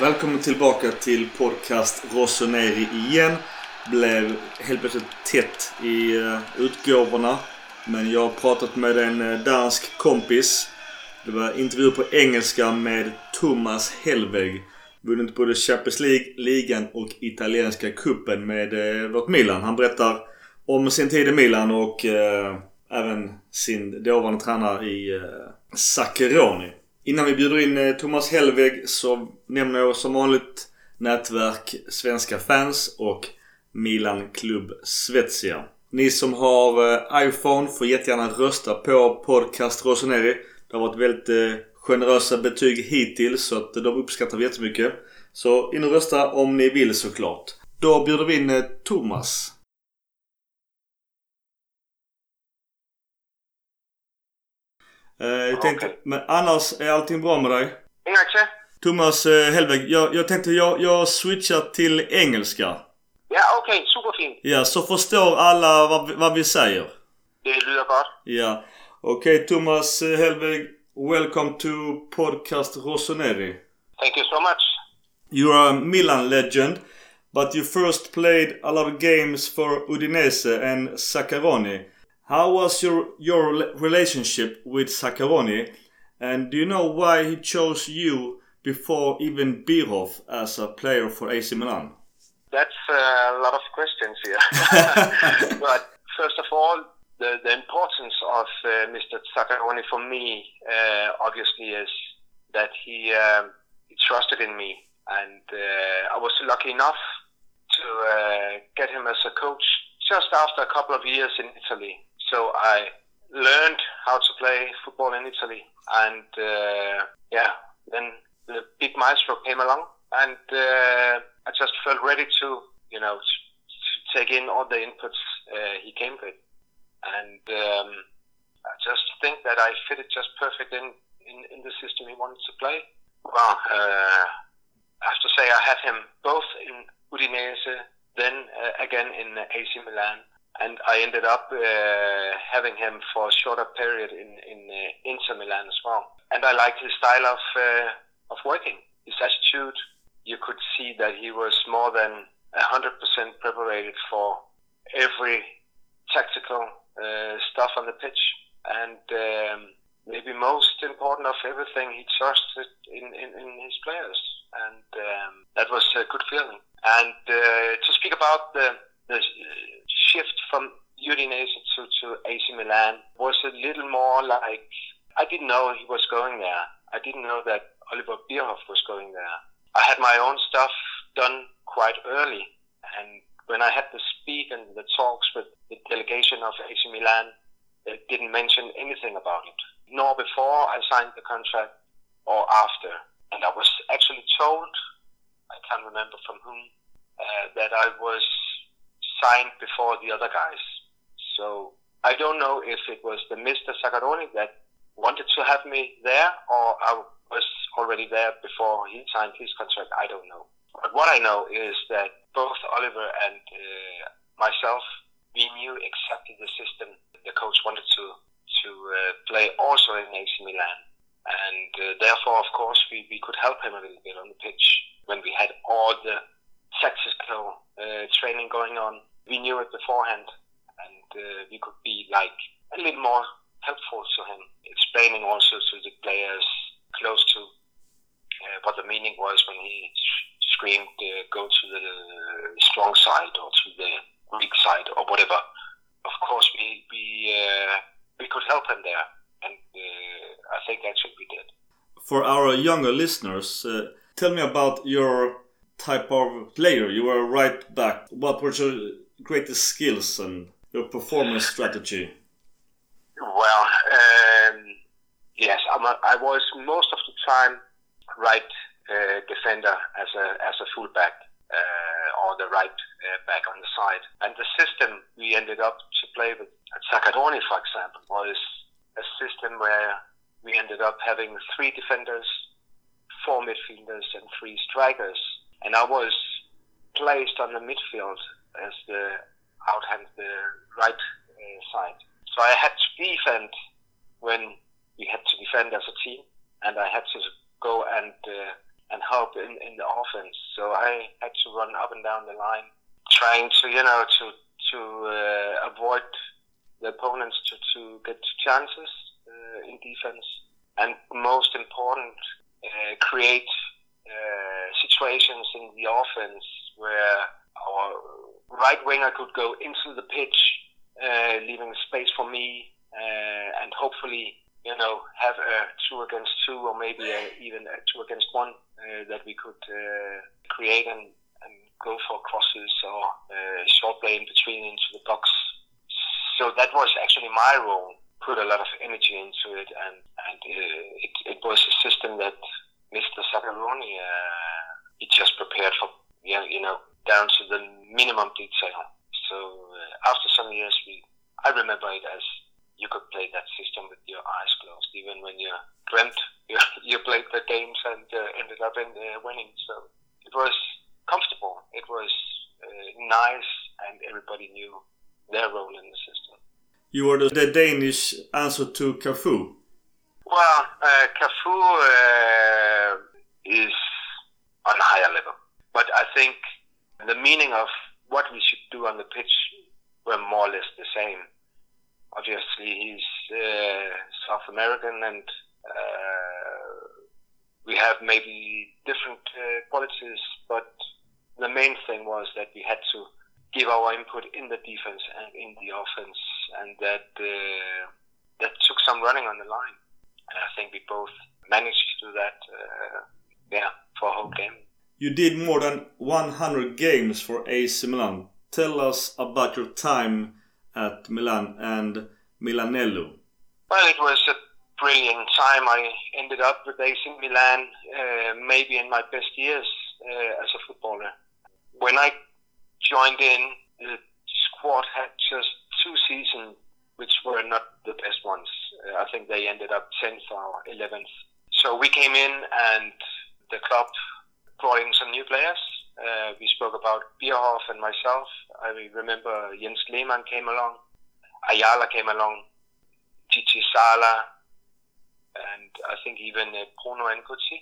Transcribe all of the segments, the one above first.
Välkommen tillbaka till podcast Rossoneri igen. Blev helt plötsligt tätt i uh, utgåvorna. Men jag har pratat med en uh, dansk kompis. Det var intervju på engelska med Thomas Helveg. Vunnit både Champions League, ligan och italienska kuppen med uh, vårt Milan. Han berättar om sin tid i Milan och även sin dåvarande tränare i Saccheroni. Zaccheroni. Innan vi bjuder in eh, Thomas Hellweg så nämner jag som vanligt nätverk Svenska fans och Milan Club Svezia. Ni som har eh, iPhone får jättegärna rösta på Podcast Rossoneri. Det har varit väldigt eh, generösa betyg hittills så att de uppskattar vi jättemycket. Så in och rösta om ni vill såklart. Då bjuder vi in Thomas. Jag tänkte, okay. men annars är allting bra med dig? Inga Thomas eh, Hellberg, jag, jag tänkte jag, jag switchar till engelska. Ja, okej. Okay. Superfint. Ja, så förstår alla vad, vad vi säger. Det lyder gott. Ja. Okej, okay, Thomas eh, Hellberg. Welcome to podcast Rossoneri. Thank you so much. You are a Milan legend, but you first played a lot of games for Udinese and Zaccaroni. How was your your relationship with Zaccheroni, and do you know why he chose you before even Bierhoff as a player for AC Milan? That's a lot of questions here. but first of all, the, the importance of uh, Mr. Zaccheroni for me, uh, obviously, is that he, um, he trusted in me, and uh, I was lucky enough to uh, get him as a coach just after a couple of years in Italy. So I learned how to play football in Italy, and uh, yeah, then the big maestro came along, and uh, I just felt ready to, you know, to, to take in all the inputs uh, he came with, and um, I just think that I fitted just perfect in, in, in the system he wanted to play. Well, uh, I have to say I had him both in Udinese, then uh, again in AC Milan, and I ended up uh, having him for a shorter period in in uh, Inter Milan as well. And I liked his style of uh, of working, his attitude. You could see that he was more than hundred percent prepared for every tactical uh, stuff on the pitch, and um, maybe most important of everything, he trusted in, in, in his players, and um, that was a good feeling. And uh, to speak about the the shift from Udinese to, to AC Milan was a little more like I didn't know he was going there. I didn't know that Oliver Bierhoff was going there. I had my own stuff done quite early, and when I had the speak and the talks with the delegation of AC Milan, they didn't mention anything about it, nor before I signed the contract or after. And I was actually told, I can't remember from whom, uh, that I was signed before the other guys. So I don't know if it was the Mr. Zaccheroni that wanted to have me there or I was already there before he signed his contract. I don't know. But what I know is that both Oliver and uh, myself, we knew exactly the system the coach wanted to to uh, play also in AC Milan. And uh, therefore, of course, we, we could help him a little bit on the pitch when we had all the tactical uh, training going on we knew it beforehand, and uh, we could be like a little more helpful to him, explaining also to the players close to uh, what the meaning was when he screamed, uh, "Go to the strong side or to the weak side or whatever." Of course, we we uh, we could help him there, and uh, I think actually we did. For our younger listeners, tell me about your type of player. You were right back. What were your greatest skills and your performance strategy? Well, um, yes, a, I was most of the time right uh, defender as a as a fullback uh, or the right uh, back on the side. And the system we ended up to play with at for example, was a system where we ended up having three defenders, four midfielders, and three strikers. And I was placed on the midfield as the outhand the right uh, side. So I had to defend when we had to defend as a team, and I had to go and uh, and help in, in the offense. So I had to run up and down the line, trying to you know to to uh, avoid the opponents to, to get chances uh, in defense, and most important, uh, create situations in the offense where our right winger could go into the pitch, uh, leaving space for me, uh, and hopefully you know, have a two against two or maybe a, even a two against one uh, that we could uh, create and, and go for crosses or uh, short play in between into the box. So that was actually my role. Put a lot of energy into it, and and uh, it, it was a system that Mr. He prepared for you know, down to the minimum detail. So uh, after some years, we I remember it as you could play that system with your eyes closed, even when you dreamt you, you played the games and uh, ended up in uh, winning. So it was comfortable. It was uh, nice, and everybody knew their role in the system. You were the, the Danish answer to Cafu. Well, uh, Cafu uh, is on a higher level, but I think the meaning of what we should do on the pitch were more or less the same obviously he's uh, South American and uh, we have maybe different uh, qualities, but the main thing was that we had to give our input in the defense and in the offense, and that uh, that took some running on the line. And I think we both managed to do that, uh, yeah, for a whole game. You did more than 100 games for AC Milan. Tell us about your time at Milan and Milanello? Well, it was a brilliant time. I ended up with AC Milan uh, maybe in my best years uh, as a footballer. When I joined in, the squad had just two seasons which were not the best ones. Uh, I think they ended up 10th or 11th. So we came in and the club brought in some new players. Uh, we spoke about Bierhoff and myself. I remember Jens Lehmann came along. Ayala came along. Gigi Sala, and I think even uh, Bruno N'Gotty.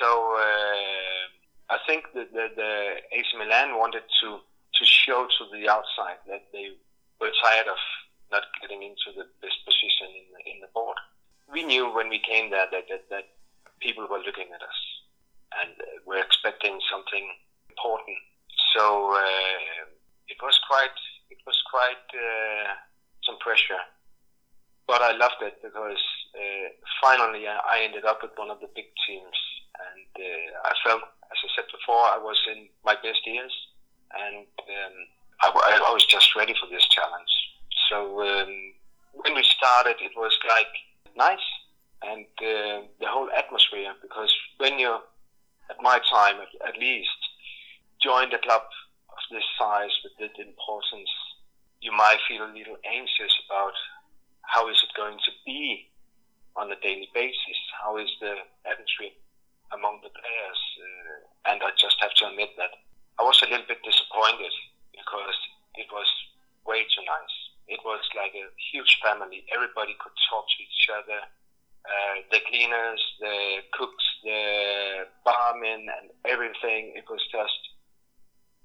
So uh, I think that the, the AC Milan wanted to to show to the outside that they were tired of not getting into the best position in the, in the board. We knew when we came there that, that, that people were looking at us and we're expecting something important. So uh, it was quite it was quite uh, some pressure, but I loved it because uh, finally I ended up with one of the big teams, and uh, I felt, as I said before, I was in my best years, and um, I, I, was just ready for this challenge. So um, when we started, it was like nice, and uh, the whole atmosphere because when you at my time at, at least joined a club of this size with the importance, you might feel a little anxious about how is it going to be on a daily basis? How is the atmosphere among the players? Uh, and I just have to admit that I was a little bit disappointed because it was way too nice. It was like a huge family. Everybody could talk to each other. Uh, the cleaners, the cooks, the barmen, and everything. It was just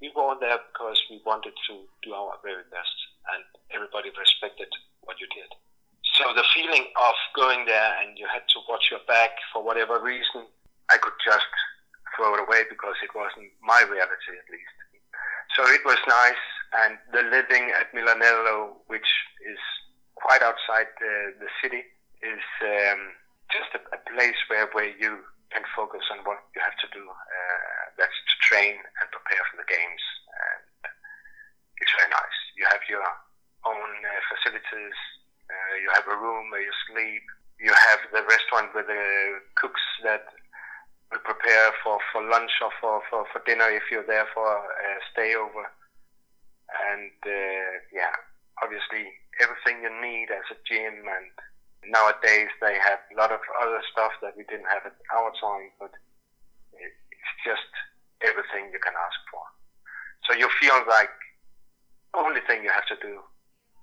we were there because we wanted to do our very best, and everybody respected what you did. So the feeling of going there and you had to watch your back for whatever reason, I could just throw it away because it wasn't my reality at least. So it was nice, and the living at Milanello, which is quite outside the, the city, is um, just a, a place where, where you can focus on what you have to do. Uh, that's to train and prepare for the games. And it's very nice. You have your own uh, facilities. Uh, you have a room where you sleep. You have the restaurant with the cooks that will prepare for, for lunch or for, for, for dinner if you're there for a stayover. And uh, yeah, obviously everything you need as a gym and nowadays they have a lot of other stuff that we didn't have at our time, but it's just everything you can ask for. So you feel like the only thing you have to do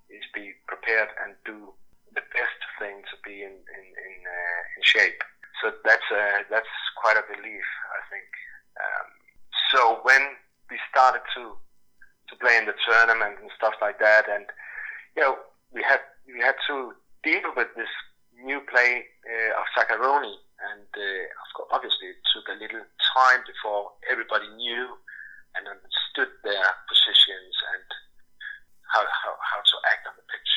is be prepared and do the best thing to be in in in, uh, in shape. So that's uh, that's quite a belief, I think. Um, so when we started to to play in the tournament and stuff like that, and you know, we had we had to deal with this new play uh, of Zaccheroni, and uh, obviously it took a little time before everybody knew and understood their positions and how, how, how to act on the pitch.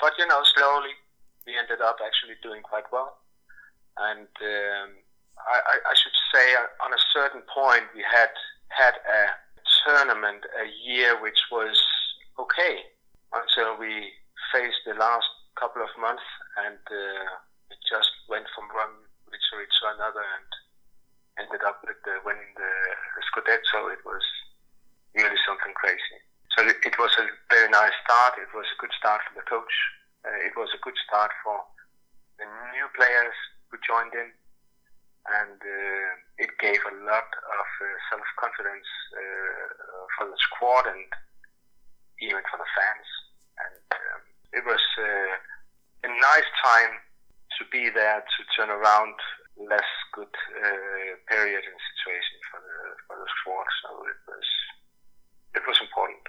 But you know, slowly we ended up actually doing quite well, and um, I, I should say on a certain point we had had a tournament a year which was okay until we faced the last couple of months and uh, it just went from one victory to another and ended up with the, winning the, Scudetto. It was really something crazy. So it, it, was a very nice start. It was a good start for the coach. Uh, it was a good start for the new players who joined in and uh, it gave a lot of uh, self confidence uh, for the squad and even for the fans. It was a nice time to be there to turn around less good period and situation for the for the squad. So it was it was important.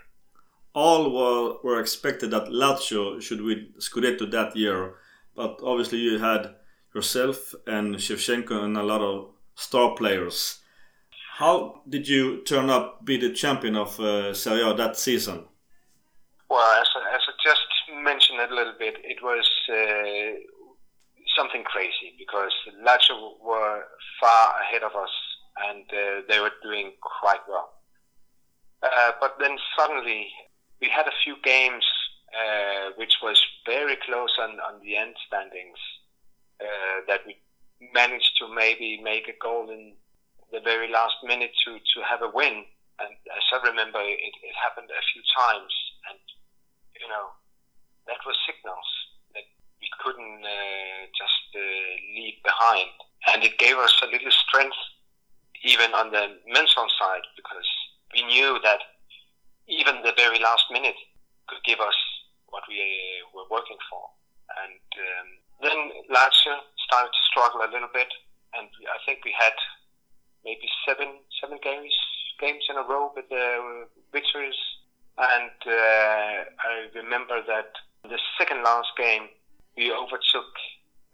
All were, were expected that Lazio should win Scudetto that year, but obviously you had yourself and Shevchenko and a lot of star players. How did you turn up be the champion of uh, Serie A that season? Well, as, as I just a little bit, it was uh, something crazy because Lazio were far ahead of us and uh, they were doing quite well. Uh, but then suddenly we had a few games uh, which was very close on, on the end standings uh, that we managed to maybe make a goal in the very last minute to, to have a win. And as I remember, it, it happened a few times, and you know that was signals that we couldn't uh, just uh, leave behind, and it gave us a little strength even on the mental side because we knew that even the very last minute could give us what we uh, were working for, and um, then Lazio started to struggle a little bit, and I think we had maybe seven seven games games in a row with the victories. And uh, I remember that the second last game we overtook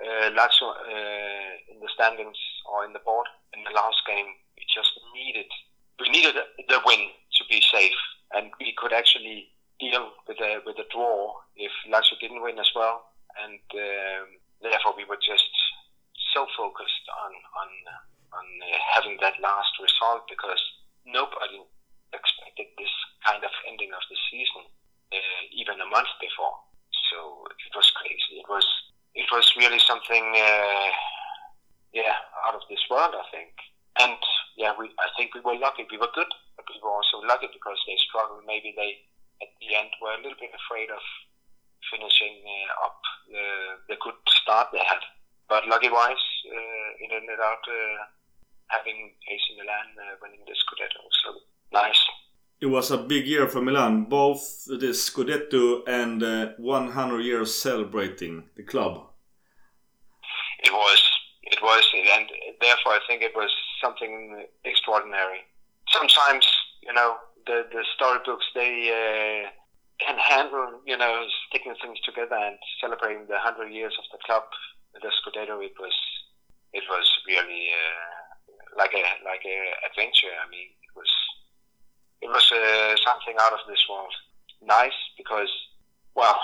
uh, Lazio uh, in the standings or in the board in the last game. We just needed we needed the win to be safe, and we could actually deal with a with a draw if Lazio didn't win as well and um, therefore we were just so focused on on on uh, having that last result because nobody expected this kind of ending of the season uh, even a month before. So it was crazy. It was it was really something, uh, yeah, out of this world, I think. And yeah, we I think we were lucky. We were good, but we were also lucky because they struggled. Maybe they at the end were a little bit afraid of finishing uh, up the, the good start they had. But lucky-wise, uh, it ended out uh, having AC Milan winning the Scudetto. So nice. It was a big year for Milan, both the Scudetto and uh, 100 years celebrating the club. It was, it was, and therefore I think it was something extraordinary. Sometimes, you know, the the storybooks they uh, can handle, you know, sticking things together and celebrating the hundred years of the club, the Scudetto, it was it was really uh, like a like a adventure. I mean, it was it was uh, something out of this world. Nice because well,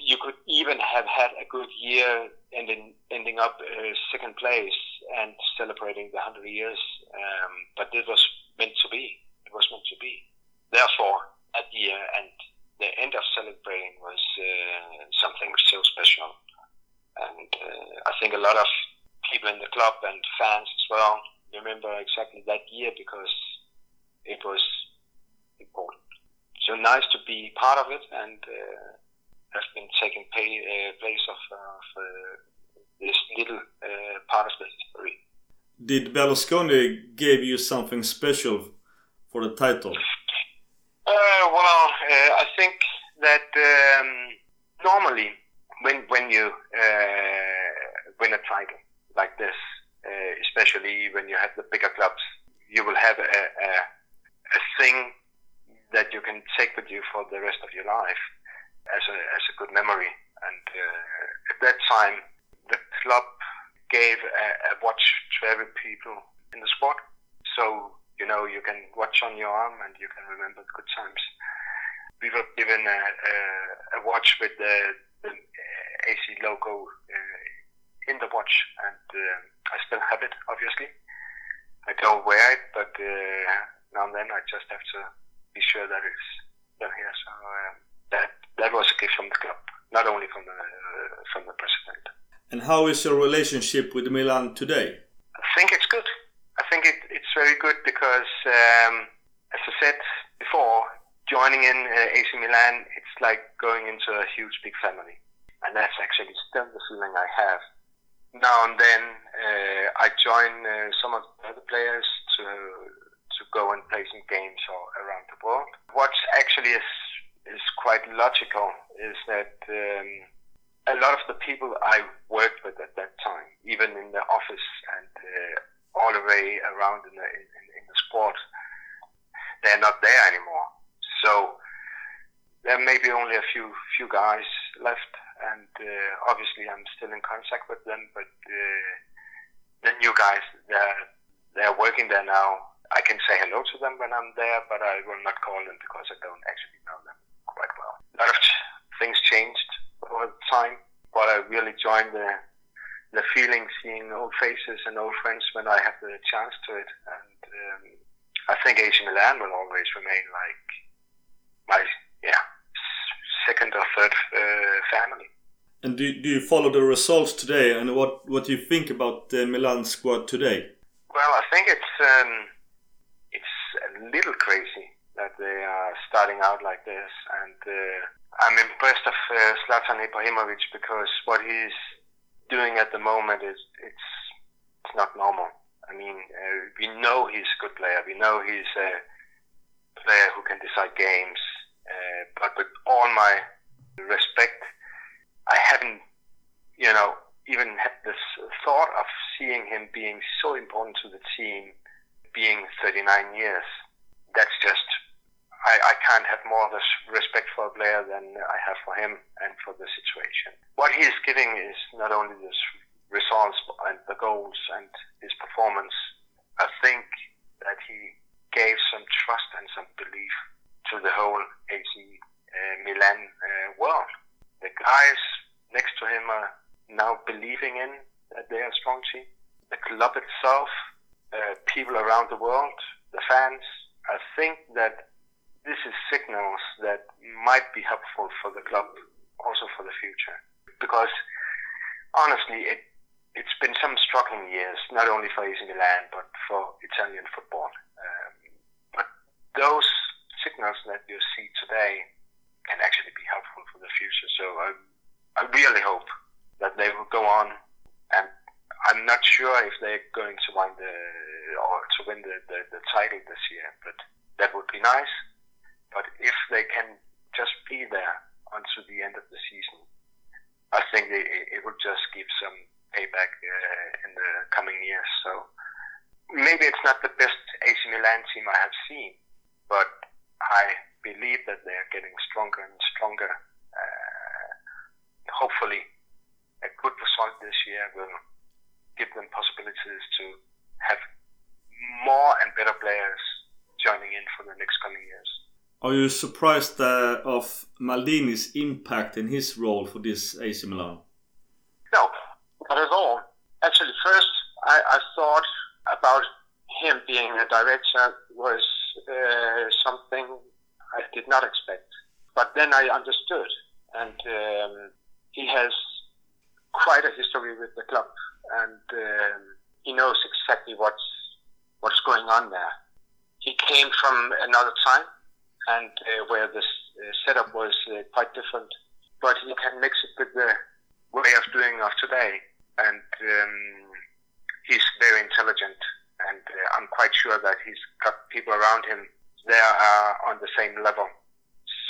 you could even have had a good year ending ending up uh, second place and celebrating the hundred years, um, but it was meant to be. It was meant to be. Therefore, at the and the end of celebrating was uh, something so special. And uh, I think a lot of people in the club and fans as well remember exactly that year because it was important. So nice to be part of it and uh, have been taking pay, uh, place of, of uh, this little uh, part of the history. Did Berlusconi give you something special for the title? Uh, well, uh, I think that um, normally when when you uh, win a title like this, uh, especially when you have the bigger clubs. You will have a, a, a thing that you can take with you for the rest of your life as a, as a good memory. And uh, at that time, the club gave a, a watch to every people in the sport. So, you know, you can watch on your arm and you can remember the good times. We were given a, a, a watch with the, the AC logo uh, in the watch, and uh, I still have it, obviously. I don't wear it, but uh, now and then I just have to be sure that it's done here. So that that was a gift from the club, not only from the uh, from the president. And how is your relationship with Milan today? I think it's good. I think it, it's very good because, um, as I said before, joining in uh, AC Milan, it's like going into a huge big family, and that's actually still the feeling I have. Now and then, uh, I join uh, some of the other players to to go and play some games all around the world. What actually is is quite logical is that um, a lot of the people I worked with at that time, even in the office and uh, all the way around in the in, in the sport, they're not there anymore. So there may be only a few few guys left, and uh, obviously I'm still in contact with them. But uh, the new guys, they're they're working there now. Say hello to them when I'm there, but I will not call them because I don't actually know them quite well. A lot of things changed over time, but I really joined the the feeling seeing old faces and old friends when I have the chance to it. And um, I think AC Milan will always remain like my yeah second or third uh, family. And do, do you follow the results today? And what what do you think about the Milan squad today? Well, I think it's um, little crazy that they are starting out like this, and uh, I'm impressed of uh, Zlatan Ibrahimovic because what he's doing at the moment is it's it's not normal. I mean, uh, we know he's a good player. We know he's a player who can decide games. Uh, but with all my respect, I haven't, you know, even had this thought of seeing him being so important to the team, being 39 years. That's just I, I can't have more of respect for a player than I have for him and for the situation. What he is giving is not only the results and the goals and his performance. I think that he gave some trust and some belief to the whole AC uh, Milan uh, world. The guys next to him are now believing in that they are a strong team. The club itself, uh, people around the world, the fans. I think that this is signals that might be helpful for the club also for the future. Because honestly, it it's been some struggling years, not only for AC Milan but for Italian football. Um, but those signals that you see today can actually be helpful for the future. So I, I really hope that they will go on, and I'm not sure if they're going to win the or to win the, the, the title this year, but that would be nice. But if they can just be there until the end of the season, I think it, it would just give some payback uh, in the coming years. So maybe it's not the best AC Milan team I have seen, but I believe that they are getting stronger and stronger. Uh, hopefully, a good result this year will give them possibilities to have more and better players joining in for the next coming years. Are you surprised uh, of Maldini's impact in his role for this AC Milan? No, not at all. Actually, first I, I thought about him being a director was uh, something I did not expect. But then I understood, and um, he has quite a history with the club, and um, he knows exactly what's what's going on there. He came from another time and uh, where the uh, setup was uh, quite different. But he can mix it with the way of doing of today, and um, he's very intelligent. And I'm quite sure that he's got people around him they are on the same level.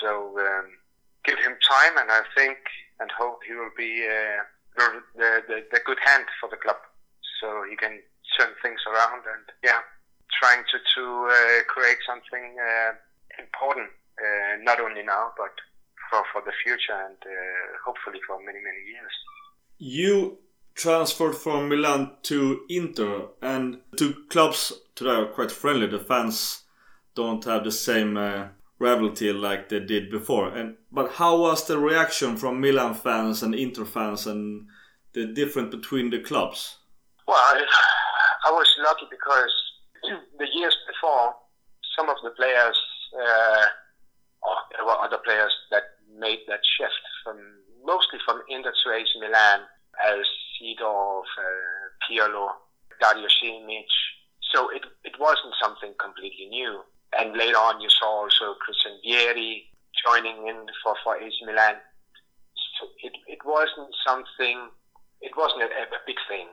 So um, give him time, and I think and hope he will be uh, the, the, the good hand for the club. so he can turn things around and yeah, trying to to uh, create something uh, important, uh, not only now but for for the future and uh, hopefully for many many years. You transferred from Milan to Inter, and two clubs today are quite friendly. The fans don't have the same rivalry like they did before. And but how was the reaction from Milan fans and Inter fans, and the difference between the clubs? Well, I, was lucky because the years before, some of the players, uh, or there were other players that made that shift from mostly from Inter to AC Milan as Seedorf, uh, Pirlo, Dario Simic. So it, it wasn't something completely new. And later on, you saw also Christian Vieri joining in for, for AC Milan. So it, it wasn't something, it wasn't a, a big thing,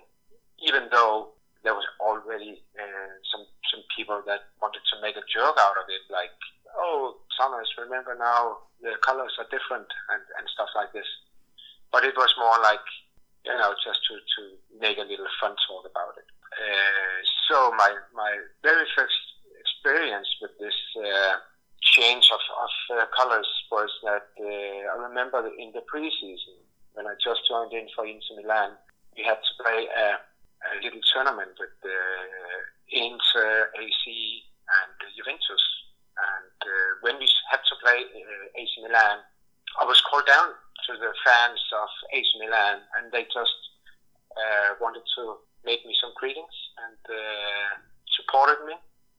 even though there was already uh, some some people that wanted to make a joke out of it, like, "Oh, Thomas, remember now the colors are different" and, and stuff like this. But it was more like you know, just to, to make a little fun talk about it. Uh, so my, my very first experience with this uh, change of, of uh, colors was that uh, I remember in the preseason when I just joined in for Inter Milan, we had to play a, a little tournament with the Inter, AC, and Juventus. And uh, when we had to play uh, AC Milan, I was called down to the fans of AC Milan, and they just uh, wanted to make me some greetings and supported me.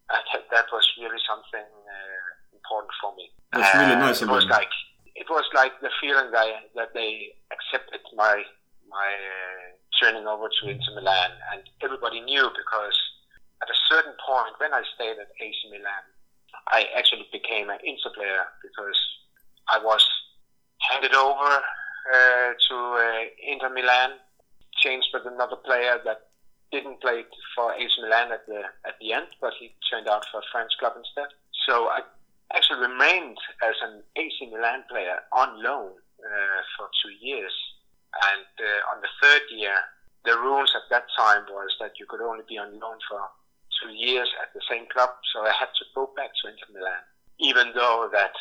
And that was really something uh, important for me. That's really nice. It was like it was like the feeling that that they accepted my my uh, turning over to Inter Milan, and everybody knew because at a certain point when I stayed at AC Milan, I actually became an Inter player because I was handed over uh, to uh, Inter Milan, changed with another player that didn't play for AC Milan at the at the end, but he turned out for a French club instead. So I actually remained as an AC Milan player on loan uh, for two years, and uh, on the third year, the rules at that time was that you could only be on loan for two years at the same club. So I had to go back to Inter Milan, even though that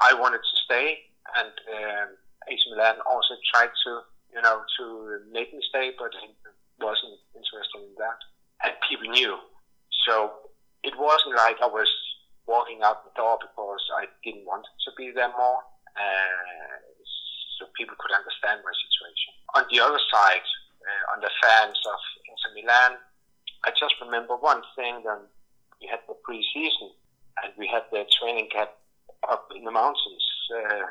I wanted to stay and um, AC Milan also tried to, you know, to make me stay, but wasn't interested in that. And people knew. So it wasn't like I was walking out the door because I didn't want to be there more. Uh, so people could understand my situation. On the other side, uh, on the fans of Inter Milan, I just remember one thing when we had the pre-season and we had the training camp up in the mountains. Uh,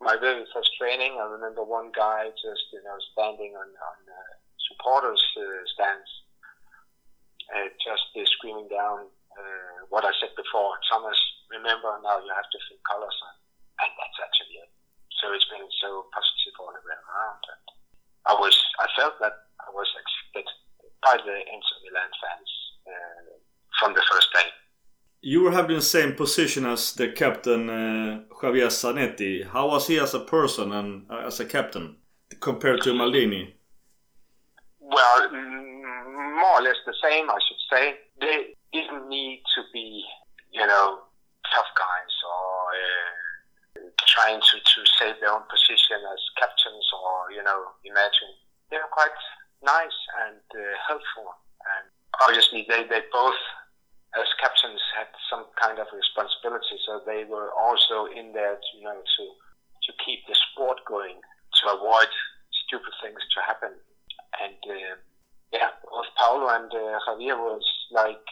my very first training, I remember one guy just you know standing on on uh, supporters uh, stands, uh, just uh, screaming down what I said before. Thomas, remember now you have different colors, and that's actually it. So it's been so positive all the way around, and I was I felt that I was accepted by the Inter Milan fans uh, from the first day you were having the same position as the captain uh, Javier Zanetti. How was he as a person and uh, as a captain compared to Maldini? Well, more or less the same, I should say. They didn't need to be, you know, tough guys or uh, trying to, to save their own position as captains or, you know, imagine. They were quite nice and uh, helpful. And obviously, they, they both as captains had some kind of responsibility, so they were also in there to you know to to keep the sport going, to avoid stupid things to happen. And uh, yeah, both Paolo and uh, Javier was like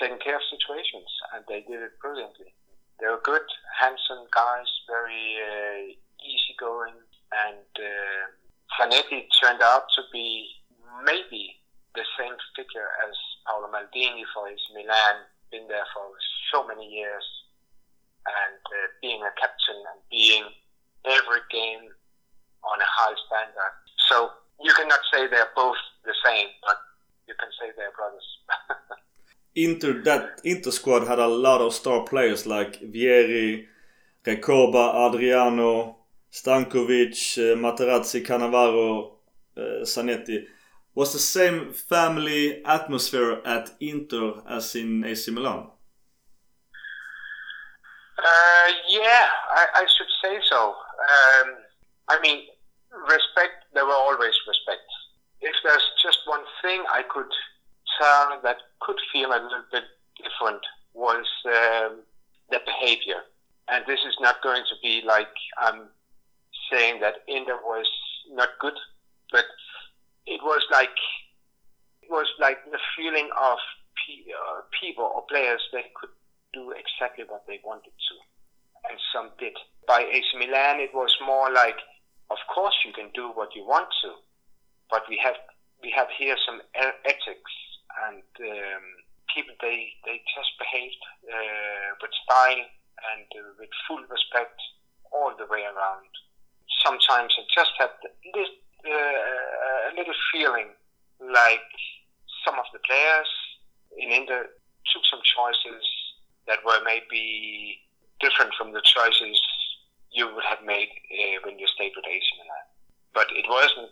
taking care of situations, and they did it brilliantly. They were good, handsome guys, very uh, easygoing, and uh, turned out to be maybe the same figure as Paolo Maldini for his Milan, been there for so many years, and uh, being a captain and being every game on a high standard. So you cannot say they're both the same, but you can say they're brothers. Inter that Inter squad had a lot of star players like Vieri, Recoba, Adriano, Stankovic, uh, Materazzi, Cannavaro, uh, Zanetti. Was the same family atmosphere at Inter as in AC Milan? Uh, yeah, I, I, should say so. Um, I mean, respect, there were always respect. If there's just one thing I could tell that could feel a little bit different was um, the behavior. And this is not going to be like I'm saying that Inter was not good, but it was like it was like the feeling of uh, people or players that could do exactly what they wanted to, and some did. By AC Milan, it was more like, of course you can do what you want to, but we have we have here some ethics and um, people they they just behaved uh, with style and uh, with full respect all the way around. Sometimes I just had this uh, a little feeling like some of the players in Inter took some choices that were maybe different from the choices you would have made uh, when you stayed with AC Milan. But it wasn't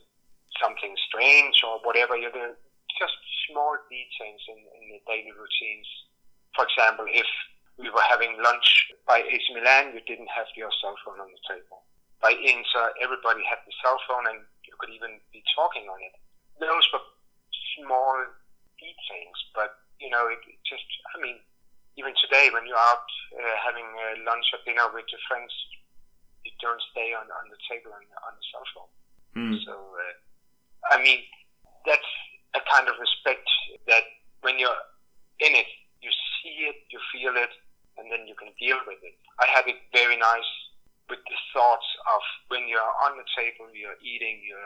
something strange or whatever. You know, just small details in, in the daily routines. For example, if we were having lunch by AC Milan, you didn't have your cell phone on the table. By Inter, everybody had the cell phone and you could even be talking on it. Those were small details, but you know, it, it just, I mean, even today when you're out uh, having uh, lunch or dinner with your friends, you don't stay on, on the table on, on the cell phone. Mm. So, uh, I mean, that's a kind of respect that when you're in it, you see it, you feel it, and then you can deal with it. I have it very nice with the thoughts of when you're on the table, you're eating, you're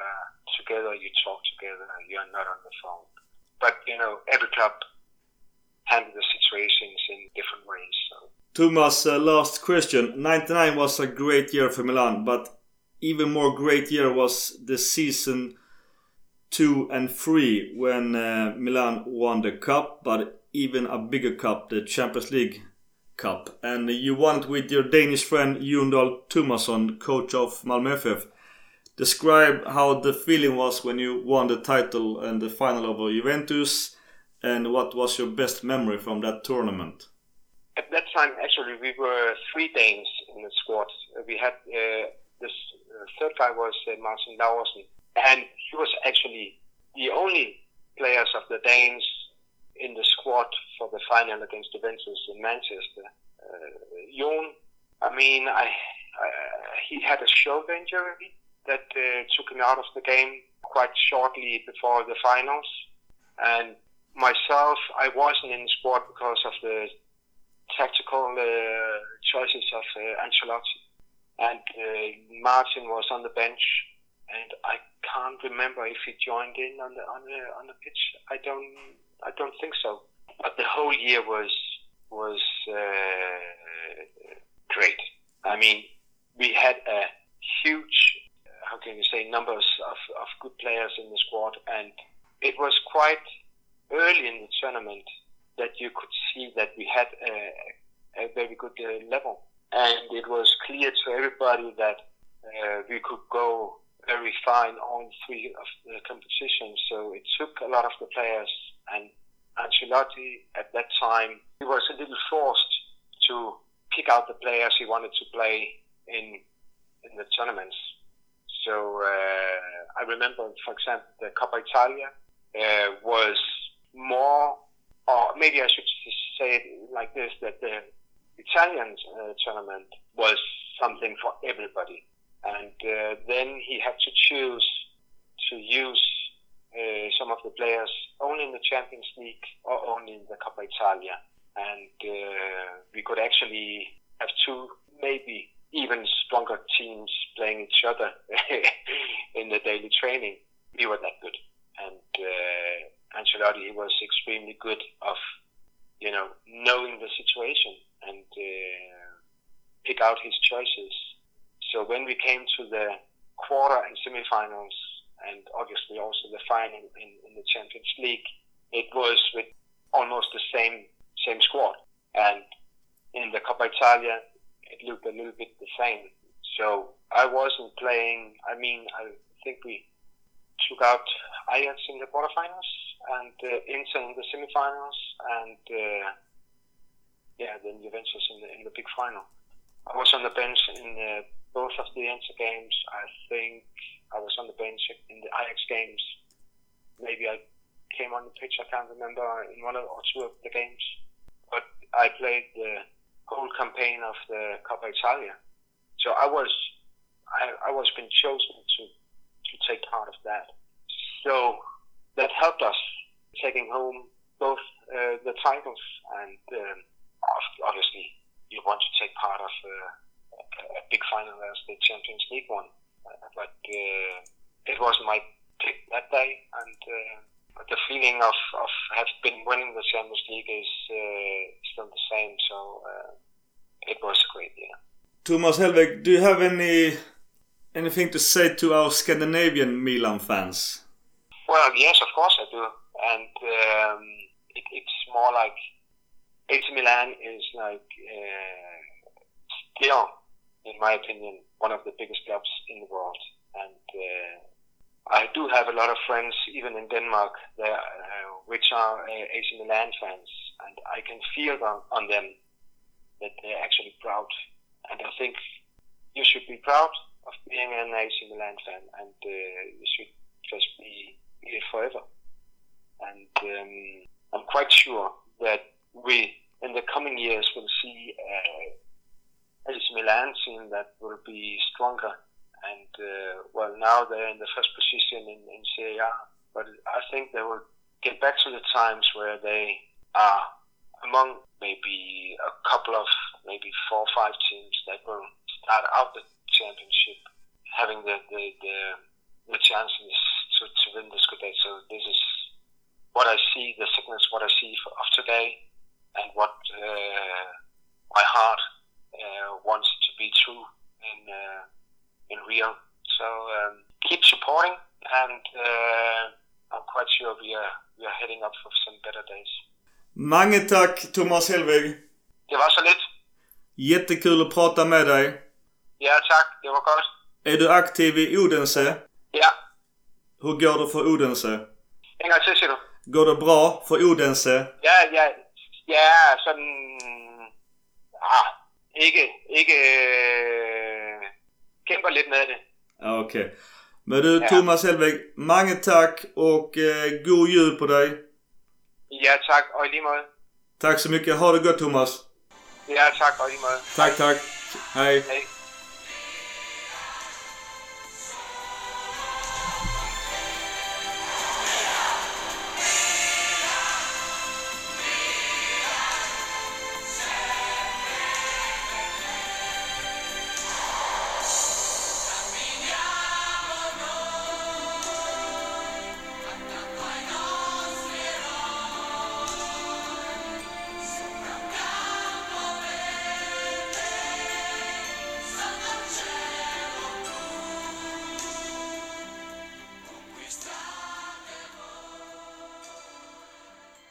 together, you talk together, you're not on the phone. But, you know, every club handle the situations in different ways. So. Thomas, uh, last question. 99 was a great year for Milan, but even more great year was the season 2 and 3 when uh, Milan won the cup, but even a bigger cup, the Champions League Cup. And you won it with your Danish friend Jon Dahl coach of Malmö FF. Describe how the feeling was when you won the title and the final over Juventus and what was your best memory from that tournament? At that time, actually, we were three Danes in the squad. We had uh, this uh, third guy was uh, Martin Laursen, and he was actually the only players of the Danes in the squad for the final against Juventus in Manchester. Uh, Jon, I mean, I, he had a shoulder injury that uh, took him out of the game quite shortly before the finals, and myself, I wasn't in the squad because of the tactical uh, choices of uh, Ancelotti, and uh, Martin was on the bench, and I can't remember if he joined in on the on the on the pitch. I don't I don't think so. But the whole year was was great. I mean, we had a huge, how can you say, numbers of, of good players in the squad, and it was quite early in the tournament that you could see that we had a, a very good uh, level. And it was clear to everybody that uh, we could go very fine on three of the competitions. So it took a lot of the players, and Ancelotti at that time he was a little forced to pick out the players he wanted to play in in the tournaments. So uh, I remember, for example, the Coppa Italia uh, was more, or maybe I should say it like this, that the Italian uh, tournament was something for everybody. And uh, then he had to choose to use uh, some of the players only in the Champions League or only in the Coppa Italia. And uh, we could actually have two, maybe even stronger teams playing each other in the daily training. We were that good. And uh, Ancelotti was extremely good of, you know, knowing the situation and uh, pick out his choices. So when we came to the quarter and semifinals, and obviously also the final in, in the Champions League, it was with almost the same same squad. And in the Coppa Italia, it looked a little bit the same. So I wasn't playing. I mean, I think we took out Ajax in the quarterfinals and uh, in the semifinals, and uh, yeah, then Juventus in the in the big final. I was on the bench in uh, both of the Inter games. I think I was on the bench in the Ajax games. Maybe I came on the pitch. I can't remember in one or two of the games, but I played the whole campaign of the Coppa Italia. So I was I, I was been chosen to to take part of that. So that helped us taking home both uh, the titles and um, obviously you want to take part of uh, a big final as the Champions League one. Uh, but uh, it wasn't my pick that day, and uh, the feeling of, of have been winning the Champions League is uh, still the same. So uh, it was great, yeah. Thomas Helveg, do you have any anything to say to our Scandinavian Milan fans? Well, yes, of course I do, and um, it, it's more like AC Milan is like uh, still, in my opinion, one of the biggest clubs in the world, and uh, I do have a lot of friends, even in Denmark, there, uh, which are uh, AC Milan fans, and I can feel on, on them that they're actually proud, and I think you should be proud of being an AC Milan fan, and uh, you should just be, it forever. And um, I'm quite sure that we, in the coming years, will see uh, AC Milan team that will be stronger. And uh, well, now they're in the first position in, in Serie A, but I think they will get back to the times where they are among maybe a couple of maybe four or five teams that will start out the championship having the the, the, the chances to, to win the Scudetto. So this is what I see, the sickness, what I see of today, and what uh, my heart uh, wants to be true in uh, in Rio. So um, keep supporting, and uh, I'm quite sure we are we are heading up for some better days. Mange tack Thomas Helveg. Det var så lidt. Jättekul att prata med dig. Ja, tack. Det var gott. Är du aktiv i Odense? Ja. Hur går det för Odense? En gang til, siger du? Går det bra för Odense? Ja, ja, ja, sådan... Ah, ikke, ikke... Øh, kæmper lidt med det. Ja, Okej. Okay. Men du Ja. Thomas Helveg, mange tack och eh, god jul på dig. Ja, tak, og i. Tack så mycket. Ha det gott Thomas. Ja, tak, og i. Tack, tack. Hej. Hej.